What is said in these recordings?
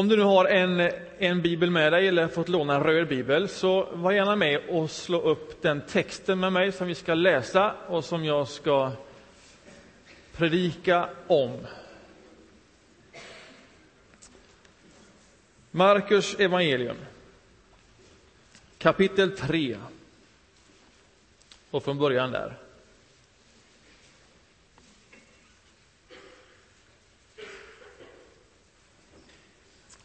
Om du nu har en, en bibel med dig eller fått låna en röd bibel så var gärna med och slå upp den texten med mig som vi ska läsa och som jag ska predika om. Markus evangelium kapitel 3 och från början där.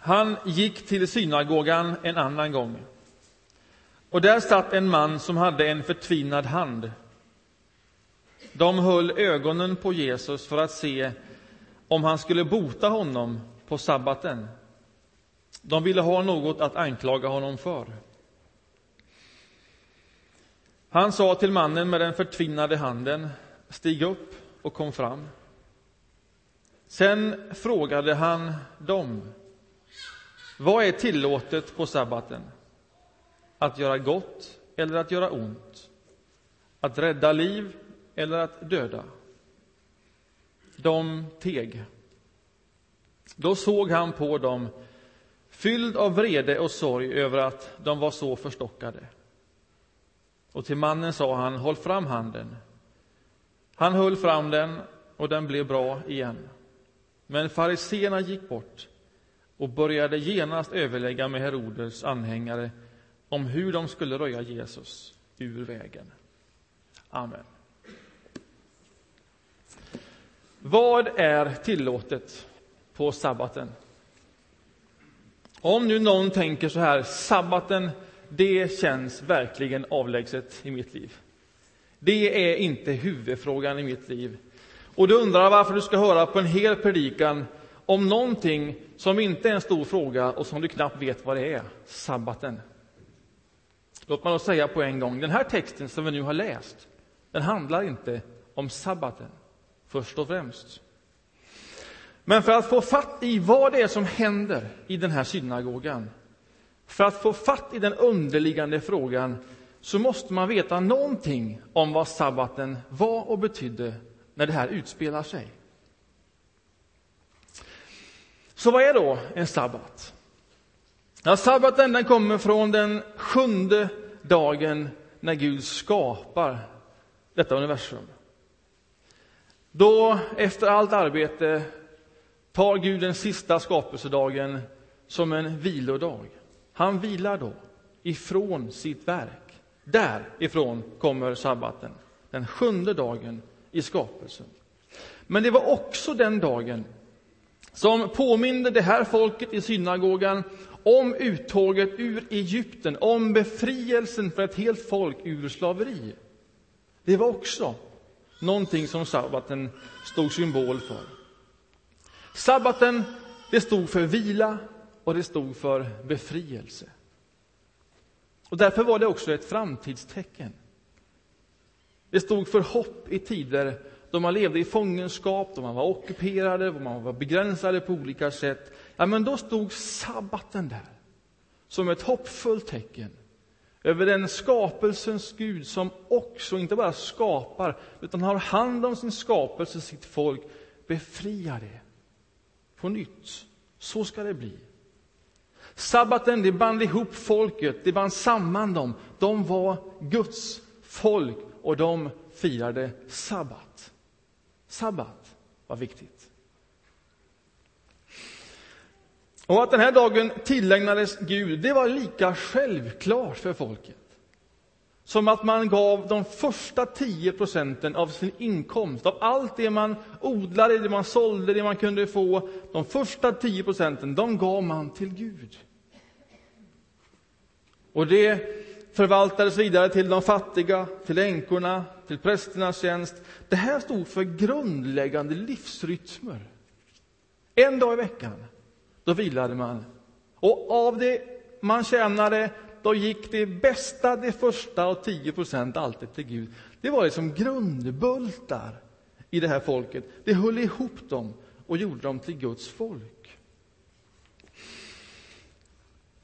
Han gick till synagogan en annan gång. Och där satt en man som hade en förtvinad hand. De höll ögonen på Jesus för att se om han skulle bota honom på sabbaten. De ville ha något att anklaga honom för. Han sa till mannen med den förtvinnade handen, stig upp och kom fram. Sen frågade han dem vad är tillåtet på sabbaten? Att göra gott eller att göra ont? Att rädda liv eller att döda? De teg. Då såg han på dem, fylld av vrede och sorg över att de var så förstockade. Och till mannen sa han, håll fram handen. Han höll fram den, och den blev bra igen. Men fariseerna gick bort och började genast överlägga med Herodes anhängare om hur de skulle röja Jesus ur vägen. Amen. Vad är tillåtet på sabbaten? Om nu någon tänker så här, sabbaten, det känns verkligen avlägset i mitt liv. Det är inte huvudfrågan i mitt liv. Och du undrar varför du ska höra på en hel predikan om någonting som inte är en stor fråga och som du knappt vet vad det är, sabbaten. Låt mig då säga på en gång, den här texten som vi nu har läst, den handlar inte om sabbaten, först och främst. Men för att få fatt i vad det är som händer i den här synagogan, för att få fatt i den underliggande frågan, så måste man veta någonting om vad sabbaten var och betydde när det här utspelar sig. Så vad är då en sabbat? Ja, sabbaten den kommer från den sjunde dagen när Gud skapar detta universum. Då, efter allt arbete, tar Gud den sista skapelsedagen som en vilodag. Han vilar då ifrån sitt verk. Därifrån kommer sabbaten, den sjunde dagen i skapelsen. Men det var också den dagen som påminde det här folket i synagogan om uttåget ur Egypten, om befrielsen för ett helt folk ur slaveri. Det var också någonting som sabbaten stod symbol för. Sabbaten det stod för vila och det stod för befrielse. Och Därför var det också ett framtidstecken. Det stod för hopp i tider då man levde i fångenskap, då man var ockuperade, då man var begränsade på olika sätt. Ja, men då stod sabbaten där som ett hoppfullt tecken över den skapelsens Gud som också inte bara skapar, utan har hand om sin skapelse, sitt folk, befriar det på nytt. Så ska det bli. Sabbaten det band ihop folket, det band samman dem. De var Guds folk och de firade sabbat. Sabbat var viktigt. Och att den här dagen tillägnades Gud, det var lika självklart för folket som att man gav de första 10 procenten av sin inkomst, av allt det man odlade, det man sålde, det man kunde få. De första 10 procenten, de gav man till Gud. Och det förvaltades vidare till de fattiga, till änkorna, till prästernas tjänst. Det här stod för grundläggande livsrytmer. En dag i veckan, då vilade man. Och av det man tjänade, då gick det bästa, det första och 10 procent alltid till Gud. Det var liksom grundbultar i det här folket. Det höll ihop dem och gjorde dem till Guds folk.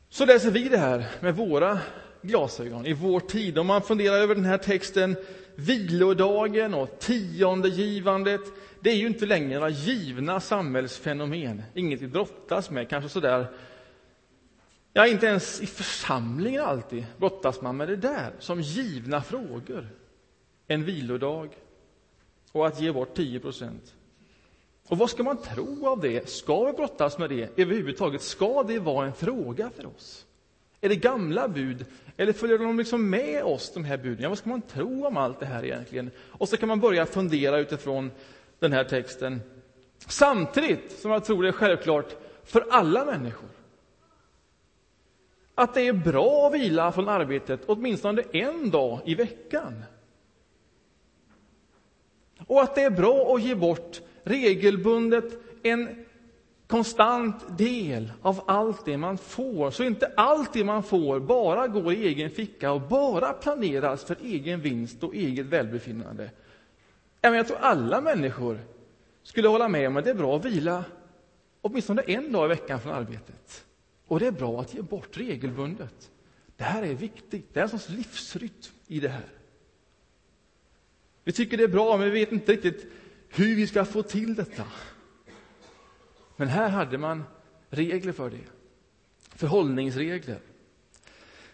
Så läser vi det här med våra glasögon i vår tid. Om man funderar över den här texten, vilodagen och tiondegivandet, det är ju inte längre några givna samhällsfenomen, inget vi brottas med, kanske sådär Ja, inte ens i församlingen alltid brottas man med det där som givna frågor. En vilodag och att ge bort 10 procent. Och vad ska man tro av det? Ska vi brottas med det överhuvudtaget? Ska det vara en fråga för oss? Är det gamla bud, eller följer de liksom med oss, de här buden? Ja, vad ska man tro om allt det här egentligen? Och så kan man börja fundera utifrån den här texten. Samtidigt som jag tror det är självklart för alla människor att det är bra att vila från arbetet åtminstone en dag i veckan. Och att det är bra att ge bort regelbundet en konstant del av allt det man får, så inte allt det man får bara går i egen ficka och bara planeras för egen vinst och eget välbefinnande. Jag tror alla människor skulle hålla med om att det är bra att vila åtminstone en dag i veckan från arbetet. Och det är bra att ge bort regelbundet. Det här är viktigt. Det är en sorts livsrytm i det här. Vi tycker det är bra, men vi vet inte riktigt hur vi ska få till detta. Men här hade man regler för det. Förhållningsregler.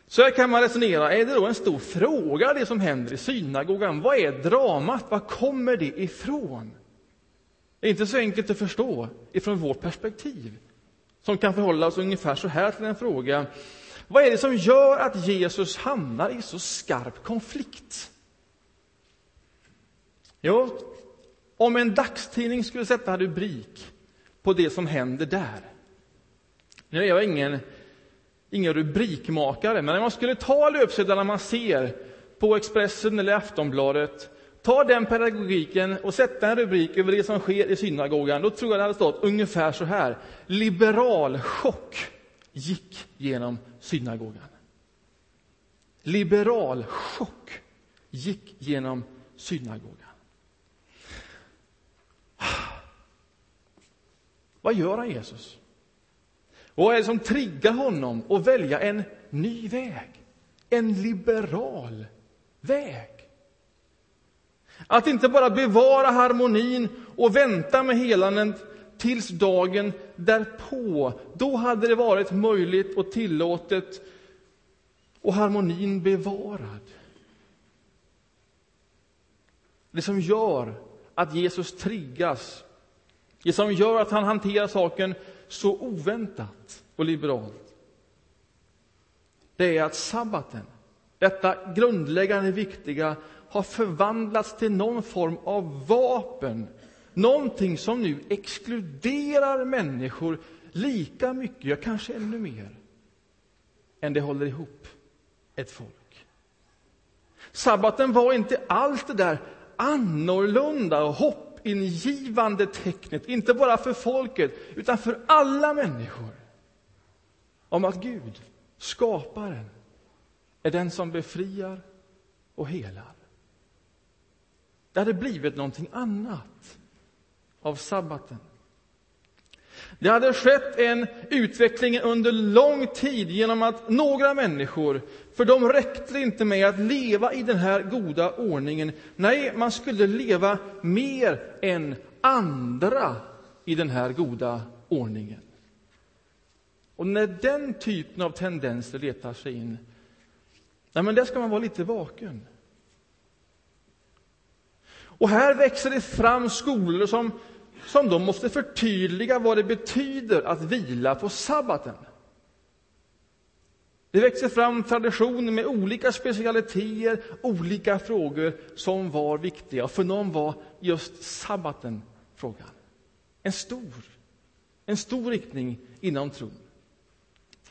Så här kan man resonera. Är det då en stor fråga, det som händer i synagogan? Vad är dramat? Var kommer det ifrån? Det är inte så enkelt att förstå ifrån vårt perspektiv som kan förhålla oss ungefär så här till en fråga. Vad är det som gör att Jesus hamnar i så skarp konflikt? Jo, om en dagstidning skulle sätta rubrik på det som händer där. Nu är jag ingen, ingen rubrikmakare, men om man skulle ta löpsedlarna man ser på Expressen eller Aftonbladet ta den pedagogiken och sätta en rubrik över det som sker i synagogan, då tror jag det hade stått ungefär så här. Liberal chock gick genom synagogan. Liberal chock gick genom synagogan. Vad gör han, Jesus? vad är det som triggar honom att välja en ny väg? En liberal väg. Att inte bara bevara harmonin och vänta med helandet tills dagen därpå. Då hade det varit möjligt och tillåtet och harmonin bevarad. Det som gör att Jesus triggas, som gör att han hanterar saken så oväntat och liberalt, det är att sabbaten, detta grundläggande viktiga, har förvandlats till någon form av vapen. Någonting som nu exkluderar människor lika mycket, ja kanske ännu mer, än det håller ihop ett folk. Sabbaten var inte allt det där annorlunda och hoppingivande tecknet, inte bara för folket, utan för alla människor. Om att Gud, skaparen, är den som befriar och helar. Det hade blivit någonting annat av sabbaten. Det hade skett en utveckling under lång tid genom att några människor, för de räckte inte med att leva i den här goda ordningen. Nej, man skulle leva mer än andra i den här goda ordningen. Och när den typen av tendenser letar sig in, nej, men där ska man vara lite vaken. Och här växer det fram skolor som, som då måste förtydliga vad det betyder att vila på sabbaten. Det växer fram traditioner med olika specialiteter, olika frågor som var viktiga. Och för någon var just sabbaten frågan. En stor, en stor riktning inom tron.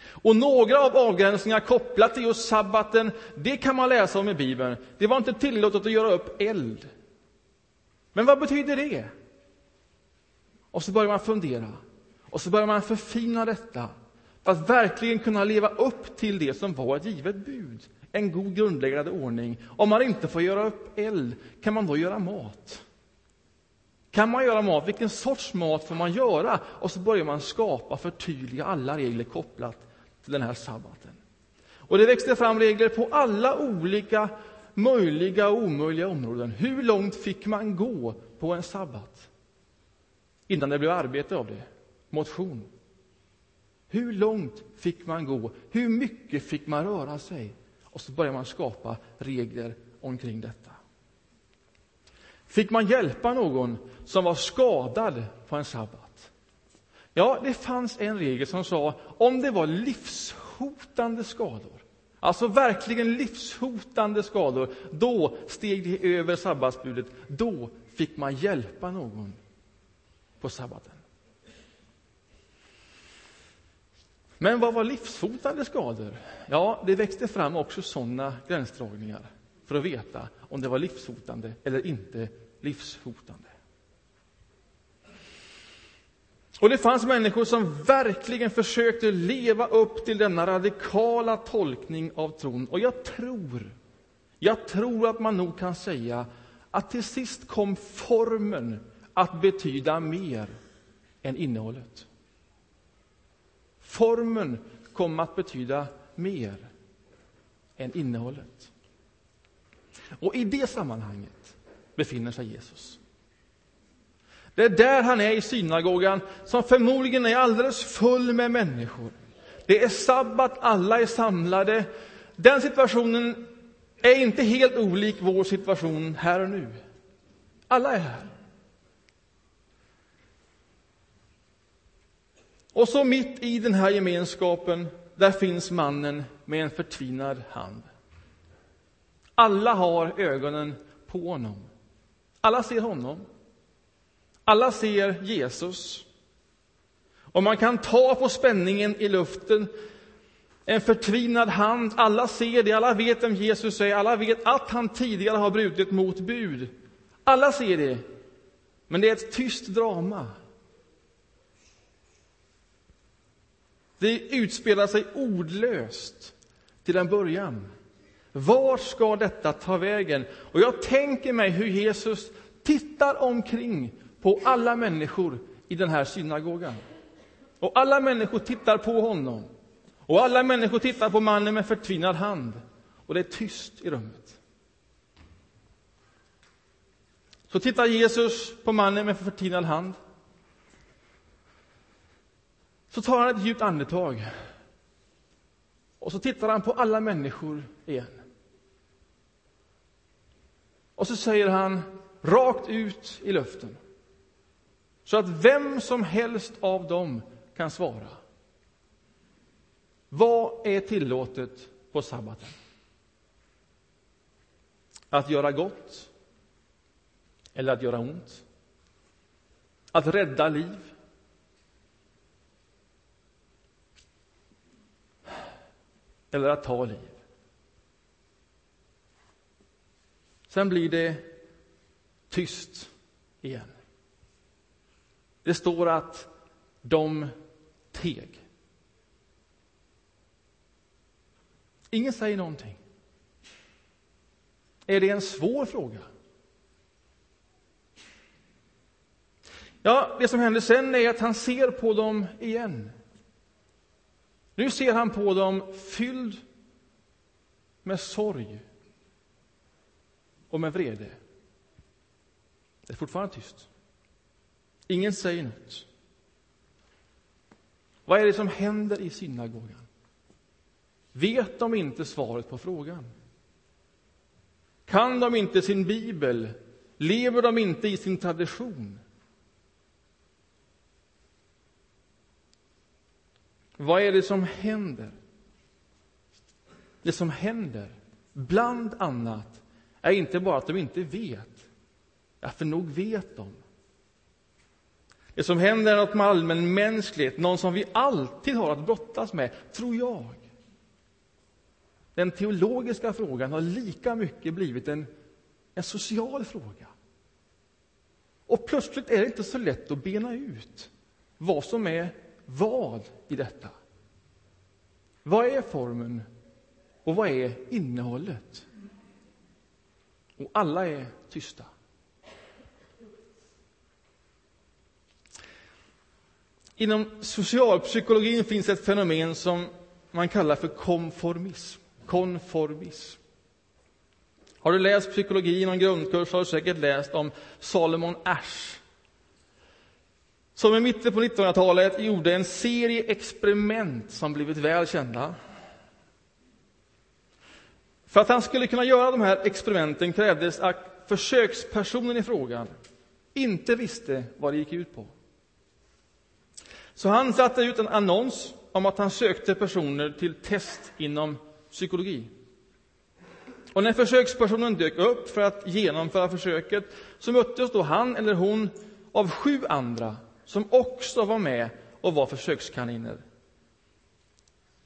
Och några av avgränsningarna kopplat till just sabbaten, det kan man läsa om i Bibeln. Det var inte tillåtet att göra upp eld. Men vad betyder det? Och så börjar man fundera. Och så börjar man förfina detta för att verkligen kunna leva upp till det som var ett givet bud. En god grundläggande ordning. Om man inte får göra upp eld, kan man då göra mat? Kan man göra mat? Vilken sorts mat får man göra? Och så börjar man skapa, förtydliga alla regler kopplat till den här sabbaten. Och det växte fram regler på alla olika möjliga och omöjliga områden. Hur långt fick man gå på en sabbat? Innan det blev arbete av det. Motion. Hur långt fick man gå? Hur mycket fick man röra sig? Och så börjar man skapa regler omkring detta. Fick man hjälpa någon som var skadad på en sabbat? Ja, det fanns en regel som sa om det var livshotande skador, alltså verkligen livshotande skador, då steg det över sabbatsbudet. Då fick man hjälpa någon på sabbaten. Men vad var livshotande skador? Ja, det växte fram också sådana gränsdragningar för att veta om det var livshotande eller inte livshotande. Och det fanns människor som verkligen försökte leva upp till denna radikala tolkning av tron. Och jag tror, jag tror att man nog kan säga att till sist kom formen att betyda mer än innehållet. Formen kom att betyda mer än innehållet. Och i det sammanhanget befinner sig Jesus. Det är där han är i synagogan, som förmodligen är alldeles full med människor. Det är sabbat, alla är samlade. Den situationen är inte helt olik vår situation här och nu. Alla är här. Och så mitt i den här gemenskapen, där finns mannen med en förtvinad hand. Alla har ögonen på honom. Alla ser honom. Alla ser Jesus. Och man kan ta på spänningen i luften. En förtvinad hand. Alla ser det, alla vet vem Jesus är, alla vet att han tidigare har brutit mot bud. Alla ser det. Men det är ett tyst drama. Det utspelar sig ordlöst till en början. Var ska detta ta vägen? Och jag tänker mig hur Jesus tittar omkring på alla människor i den här synagogan. Och alla människor tittar på honom. Och alla människor tittar på mannen med förtvinad hand. Och det är tyst i rummet. Så tittar Jesus på mannen med förtvinad hand. Så tar han ett djupt andetag. Och så tittar han på alla människor igen. Och så säger han rakt ut i luften. Så att vem som helst av dem kan svara. Vad är tillåtet på sabbaten? Att göra gott eller att göra ont? Att rädda liv eller att ta liv? Sen blir det tyst igen. Det står att de teg. Ingen säger någonting. Är det en svår fråga? Ja, det som händer sen är att han ser på dem igen. Nu ser han på dem fylld med sorg och med vrede. Det är fortfarande tyst. Ingen säger något. Vad är det som händer i synagogan? Vet de inte svaret på frågan? Kan de inte sin bibel? Lever de inte i sin tradition? Vad är det som händer? Det som händer, bland annat, är inte bara att de inte vet. Ja, för nog vet de. Det som händer är något med allmänmänskligt, någon som vi alltid har att brottas med, tror jag. Den teologiska frågan har lika mycket blivit en, en social fråga. Och plötsligt är det inte så lätt att bena ut vad som är vad i detta. Vad är formen och vad är innehållet? Och alla är tysta. Inom socialpsykologin finns ett fenomen som man kallar för konformism. Konformism. Har du läst psykologi i någon grundkurs har du säkert läst om Salomon Asch som i mitten på 1900-talet gjorde en serie experiment som blivit väl kända. För att han skulle kunna göra de här experimenten krävdes att försökspersonen i frågan inte visste vad det gick ut på. Så han satte ut en annons om att han sökte personer till test inom psykologi. Och när försökspersonen dök upp för att genomföra försöket så möttes då han eller hon av sju andra som också var med och var försökskaniner.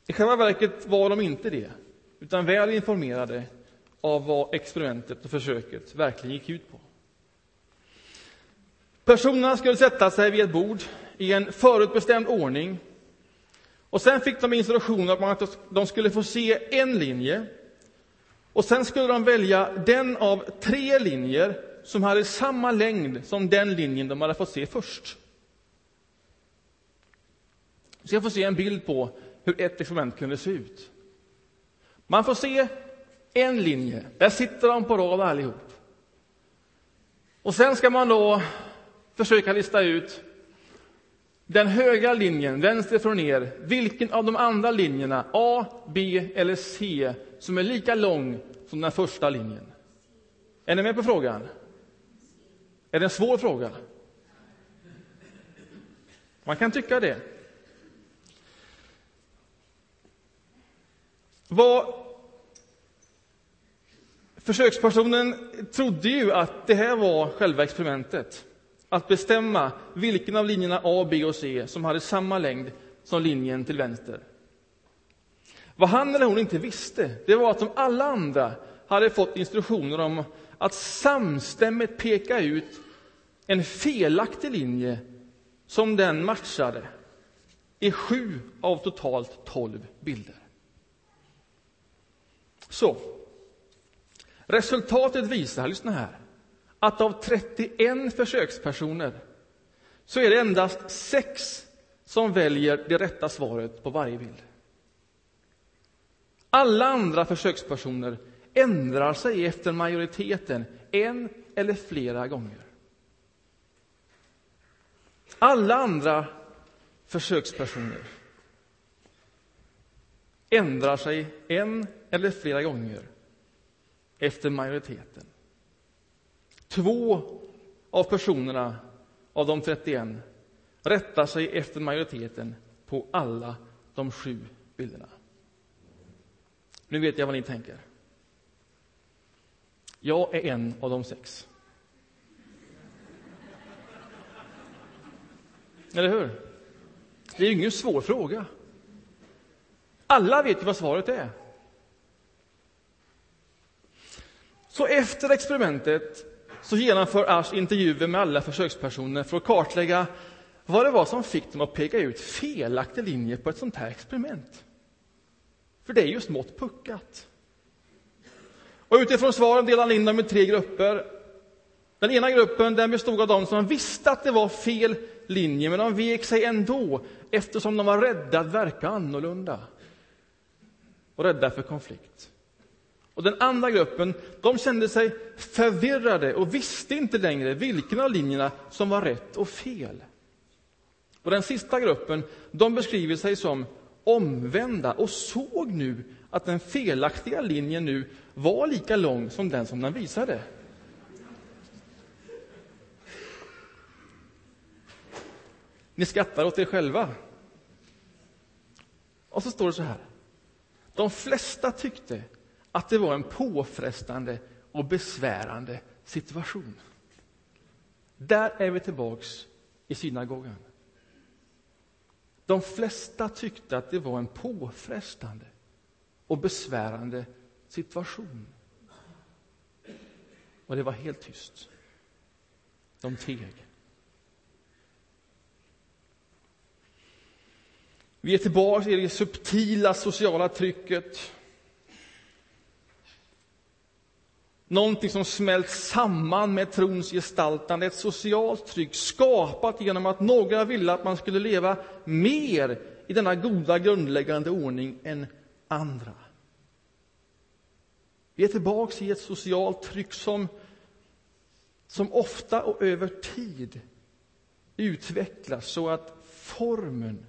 I själva verket var de inte det, utan väl informerade av vad experimentet och försöket verkligen gick ut på. Personerna skulle sätta sig vid ett bord i en förutbestämd ordning. Och Sen fick de instruktioner om att de skulle få se en linje. Och Sen skulle de välja den av tre linjer som hade samma längd som den linjen de hade fått se först. Vi ska få se en bild på hur ett experiment kunde se ut. Man får se en linje. Där sitter de på rad allihop. Och sen ska man då försöka lista ut den högra linjen, vänster ner, vilken av de andra linjerna, A, B eller C, som är lika lång som den första linjen. Är ni med på frågan? Är det en svår fråga? Man kan tycka det. Vad Försökspersonen trodde ju att det här var själva experimentet. Att bestämma vilken av linjerna A, B och C som hade samma längd som linjen till vänster. Vad han eller hon inte visste, det var att de alla andra hade fått instruktioner om att samstämmigt peka ut en felaktig linje som den matchade i sju av totalt tolv bilder. Så, resultatet visar, lyssna här, att av 31 försökspersoner så är det endast sex som väljer det rätta svaret på varje bild. Alla andra försökspersoner ändrar sig efter majoriteten en eller flera gånger. Alla andra försökspersoner ändrar sig en eller flera gånger efter majoriteten. Två av personerna av de 31 rättar sig efter majoriteten på alla de sju bilderna. Nu vet jag vad ni tänker. Jag är en av de sex. Eller hur? Det är ingen svår fråga. Alla vet ju vad svaret är. Så efter experimentet så genomför Asch intervjuer med alla försökspersoner för att kartlägga vad det var som fick dem att peka ut felaktig linje på ett sånt här experiment. För det är ju smått puckat. Och utifrån svaren delade han in dem i tre grupper. Den ena gruppen den bestod av de som visste att det var fel linje, men de vek sig ändå eftersom de var rädda att verka annorlunda och rädda för konflikt. Och Den andra gruppen de kände sig förvirrade och visste inte längre vilken av linjerna som var rätt och fel. Och Den sista gruppen de beskriver sig som omvända och såg nu att den felaktiga linjen nu var lika lång som den som den visade. Ni skrattar åt er själva. Och så står det så här. De flesta tyckte att det var en påfrestande och besvärande situation. Där är vi tillbaks i synagogan. De flesta tyckte att det var en påfrestande och besvärande situation. Och det var helt tyst. De teg. Vi är tillbaka i det subtila sociala trycket. Någonting som smält samman med trons gestaltande, ett socialt tryck skapat genom att några ville att man skulle leva mer i denna goda grundläggande ordning än andra. Vi är tillbaka i ett socialt tryck som, som ofta och över tid utvecklas så att formen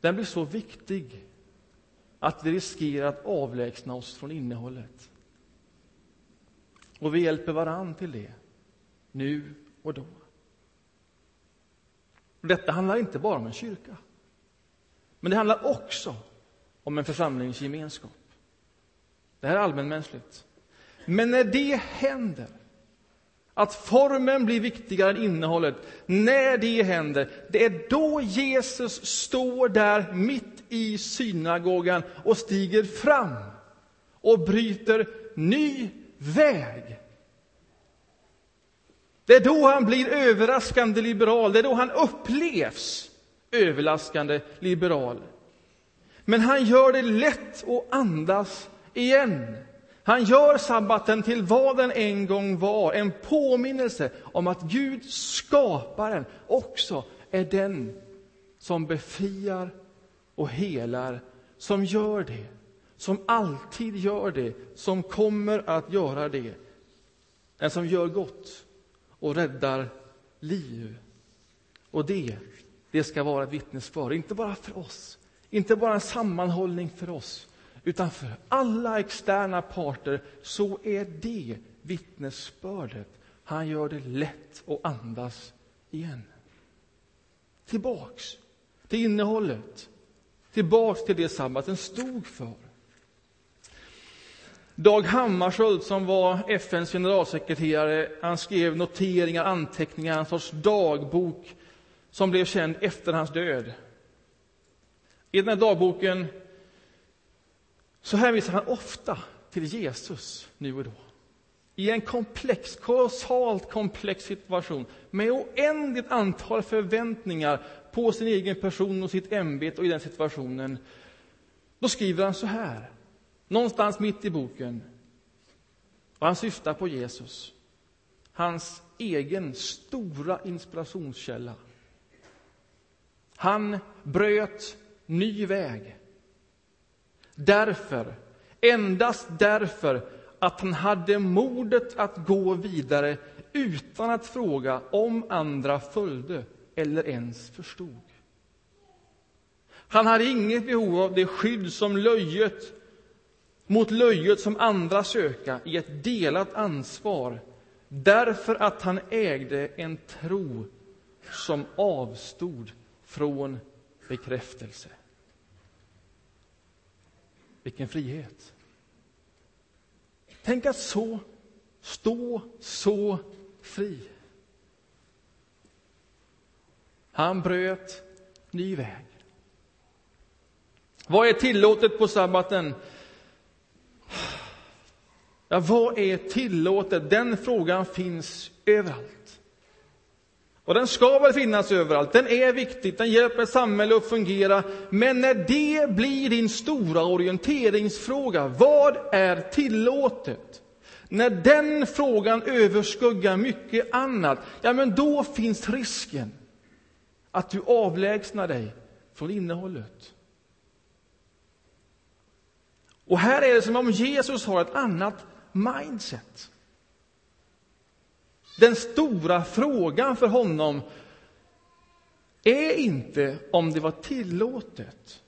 den blir så viktig att vi riskerar att avlägsna oss från innehållet. Och vi hjälper varann till det, nu och då. Detta handlar inte bara om en kyrka, men det handlar också om en församlingsgemenskap. Det här är allmänmänskligt. Men när det händer, att formen blir viktigare än innehållet, när det händer, det är då Jesus står där mitt i synagogan och stiger fram och bryter ny väg. Det är då han blir överraskande liberal, det är då han upplevs överraskande liberal. Men han gör det lätt att andas igen. Han gör sabbaten till vad den en gång var, en påminnelse om att Gud, skaparen, också är den som befriar och helar, som gör det, som alltid gör det, som kommer att göra det. Den som gör gott och räddar liv. Och det, det ska vara ett vittnesbörd, inte bara för oss, inte bara en sammanhållning för oss, utan för alla externa parter, så är det vittnesbördet. Han gör det lätt att andas igen. Tillbaks till innehållet, tillbaks till det sabbaten stod för. Dag Hammarskjöld, som var FNs generalsekreterare, han skrev noteringar, anteckningar, en sorts dagbok som blev känd efter hans död. I den här dagboken så hänvisar han ofta till Jesus nu och då. I en komplex, kolossalt komplex situation med oändligt antal förväntningar på sin egen person och sitt ämbete och i den situationen. Då skriver han så här, någonstans mitt i boken. Och han syftar på Jesus, hans egen stora inspirationskälla. Han bröt ny väg. Därför, endast därför att han hade modet att gå vidare utan att fråga om andra följde eller ens förstod. Han hade inget behov av det skydd som löjet mot löjet som andra söka i ett delat ansvar därför att han ägde en tro som avstod från bekräftelse. Vilken frihet! Tänk att så stå så fri. Han bröt ny väg. Vad är tillåtet på sabbaten? Ja, vad är tillåtet? Den frågan finns överallt. Och den ska väl finnas överallt. Den är viktig, den hjälper samhället att fungera. Men när det blir din stora orienteringsfråga, vad är tillåtet? När den frågan överskuggar mycket annat, ja, men då finns risken att du avlägsnar dig från innehållet. Och här är det som om Jesus har ett annat mindset. Den stora frågan för honom är inte om det var tillåtet.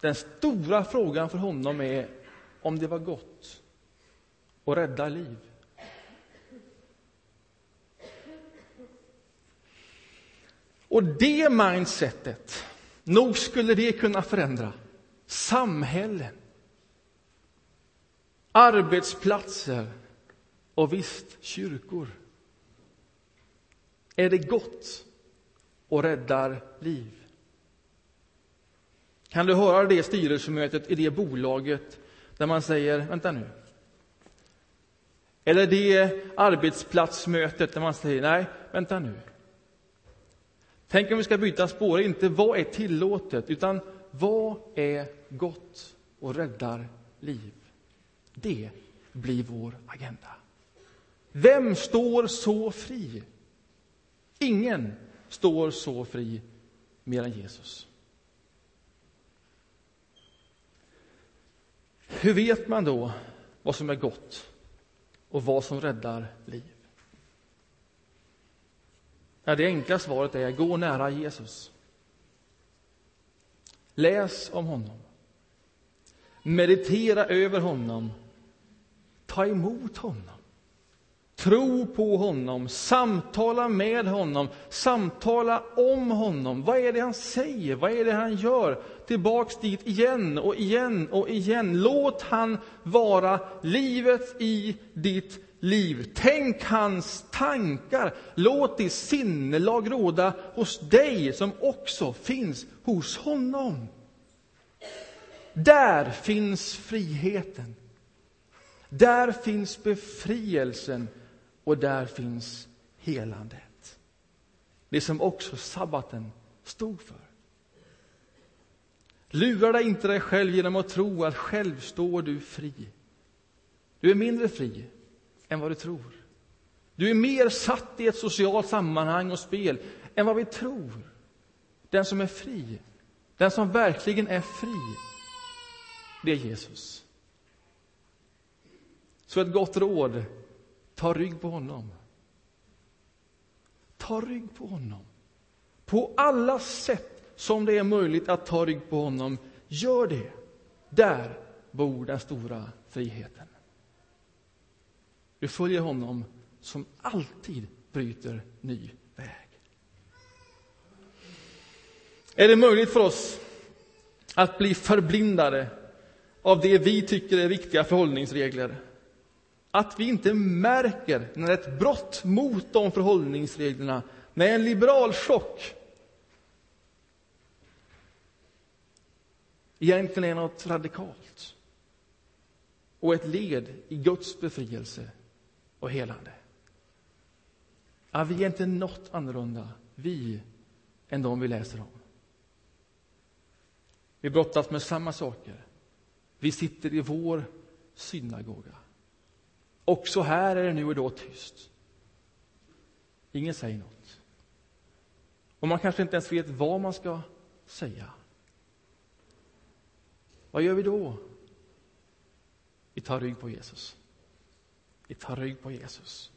Den stora frågan för honom är om det var gott att rädda liv. Och det mindsetet, nog skulle det kunna förändra samhällen, arbetsplatser och visst kyrkor. Är det gott och räddar liv? Kan du höra det styrelsemötet i det bolaget där man säger, vänta nu. Eller det arbetsplatsmötet där man säger, nej, vänta nu. Tänk om vi ska byta spår, inte vad är tillåtet, utan vad är gott och räddar liv? Det blir vår agenda. Vem står så fri? Ingen står så fri mer än Jesus. Hur vet man då vad som är gott och vad som räddar liv? Ja, det enkla svaret är gå nära Jesus. Läs om honom. Meditera över honom. Ta emot honom. Tro på honom, samtala med honom, samtala om honom. Vad är det han säger? Vad är det han gör? Tillbaks dit igen och igen och igen. Låt han vara livet i ditt liv. Tänk hans tankar. Låt det sinnelag råda hos dig som också finns hos honom. Där finns friheten. Där finns befrielsen och där finns helandet. Det som också sabbaten stod för. Lura dig inte dig själv genom att tro att själv står du fri. Du är mindre fri än vad du tror. Du är mer satt i ett socialt sammanhang och spel än vad vi tror. Den som är fri, den som verkligen är fri, det är Jesus. Så ett gott råd Ta rygg på honom. Ta rygg på honom. På alla sätt som det är möjligt att ta rygg på honom, gör det. Där bor den stora friheten. Du följer honom som alltid bryter ny väg. Är det möjligt för oss att bli förblindade av det vi tycker är viktiga förhållningsregler att vi inte märker när ett brott mot de förhållningsreglerna, när en liberal chock egentligen är något radikalt och ett led i Guds befrielse och helande. Ja, vi är inte något annorlunda, vi, än de vi läser om. Vi brottas med samma saker. Vi sitter i vår synagoga. Också här är det nu och då tyst. Ingen säger något. Och man kanske inte ens vet vad man ska säga. Vad gör vi då? Vi tar rygg på Jesus. Vi tar rygg på Jesus.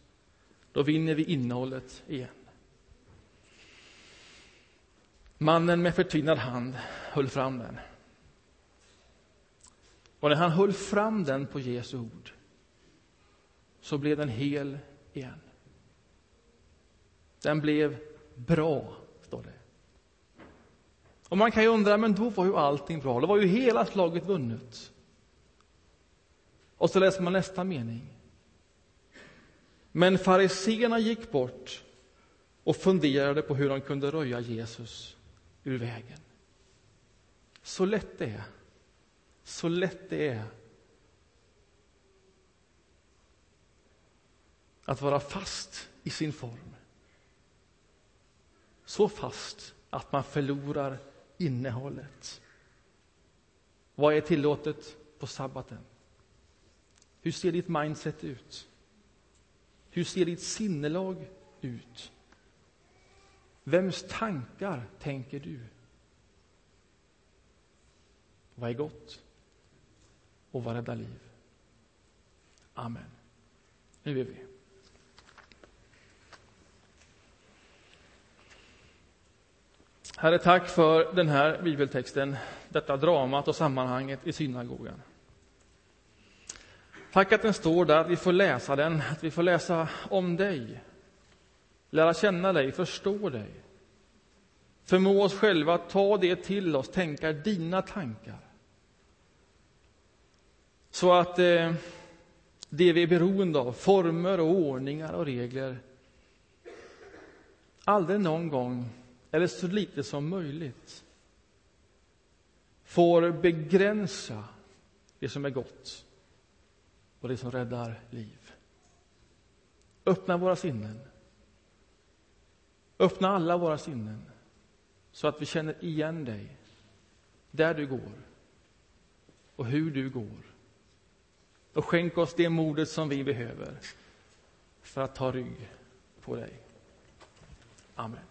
Då vinner vi innehållet igen. Mannen med förtynad hand höll fram den. Och när han höll fram den på Jesu ord så blev den hel igen. Den blev bra, står det. Och man kan ju undra, men då var ju allting bra. Då var ju hela slaget vunnet. Och så läser man nästa mening. Men fariseerna gick bort och funderade på hur de kunde röja Jesus ur vägen. Så lätt det är. Så lätt det är att vara fast i sin form. Så fast att man förlorar innehållet. Vad är tillåtet på sabbaten? Hur ser ditt mindset ut? Hur ser ditt sinnelag ut? Vems tankar tänker du? Vad är gott? Och vad räddar liv? Amen. Nu är vi. Herre, tack för den här bibeltexten, detta dramat och sammanhanget i synagogan. Tack att den står där, att vi får läsa den, att vi får läsa om dig, lära känna dig, förstå dig. Förmå oss själva att ta det till oss, tänka dina tankar. Så att eh, det vi är beroende av, former och ordningar och regler, aldrig någon gång eller så lite som möjligt får begränsa det som är gott och det som räddar liv. Öppna våra sinnen. Öppna alla våra sinnen så att vi känner igen dig där du går och hur du går. Och skänk oss det modet som vi behöver för att ta rygg på dig. Amen.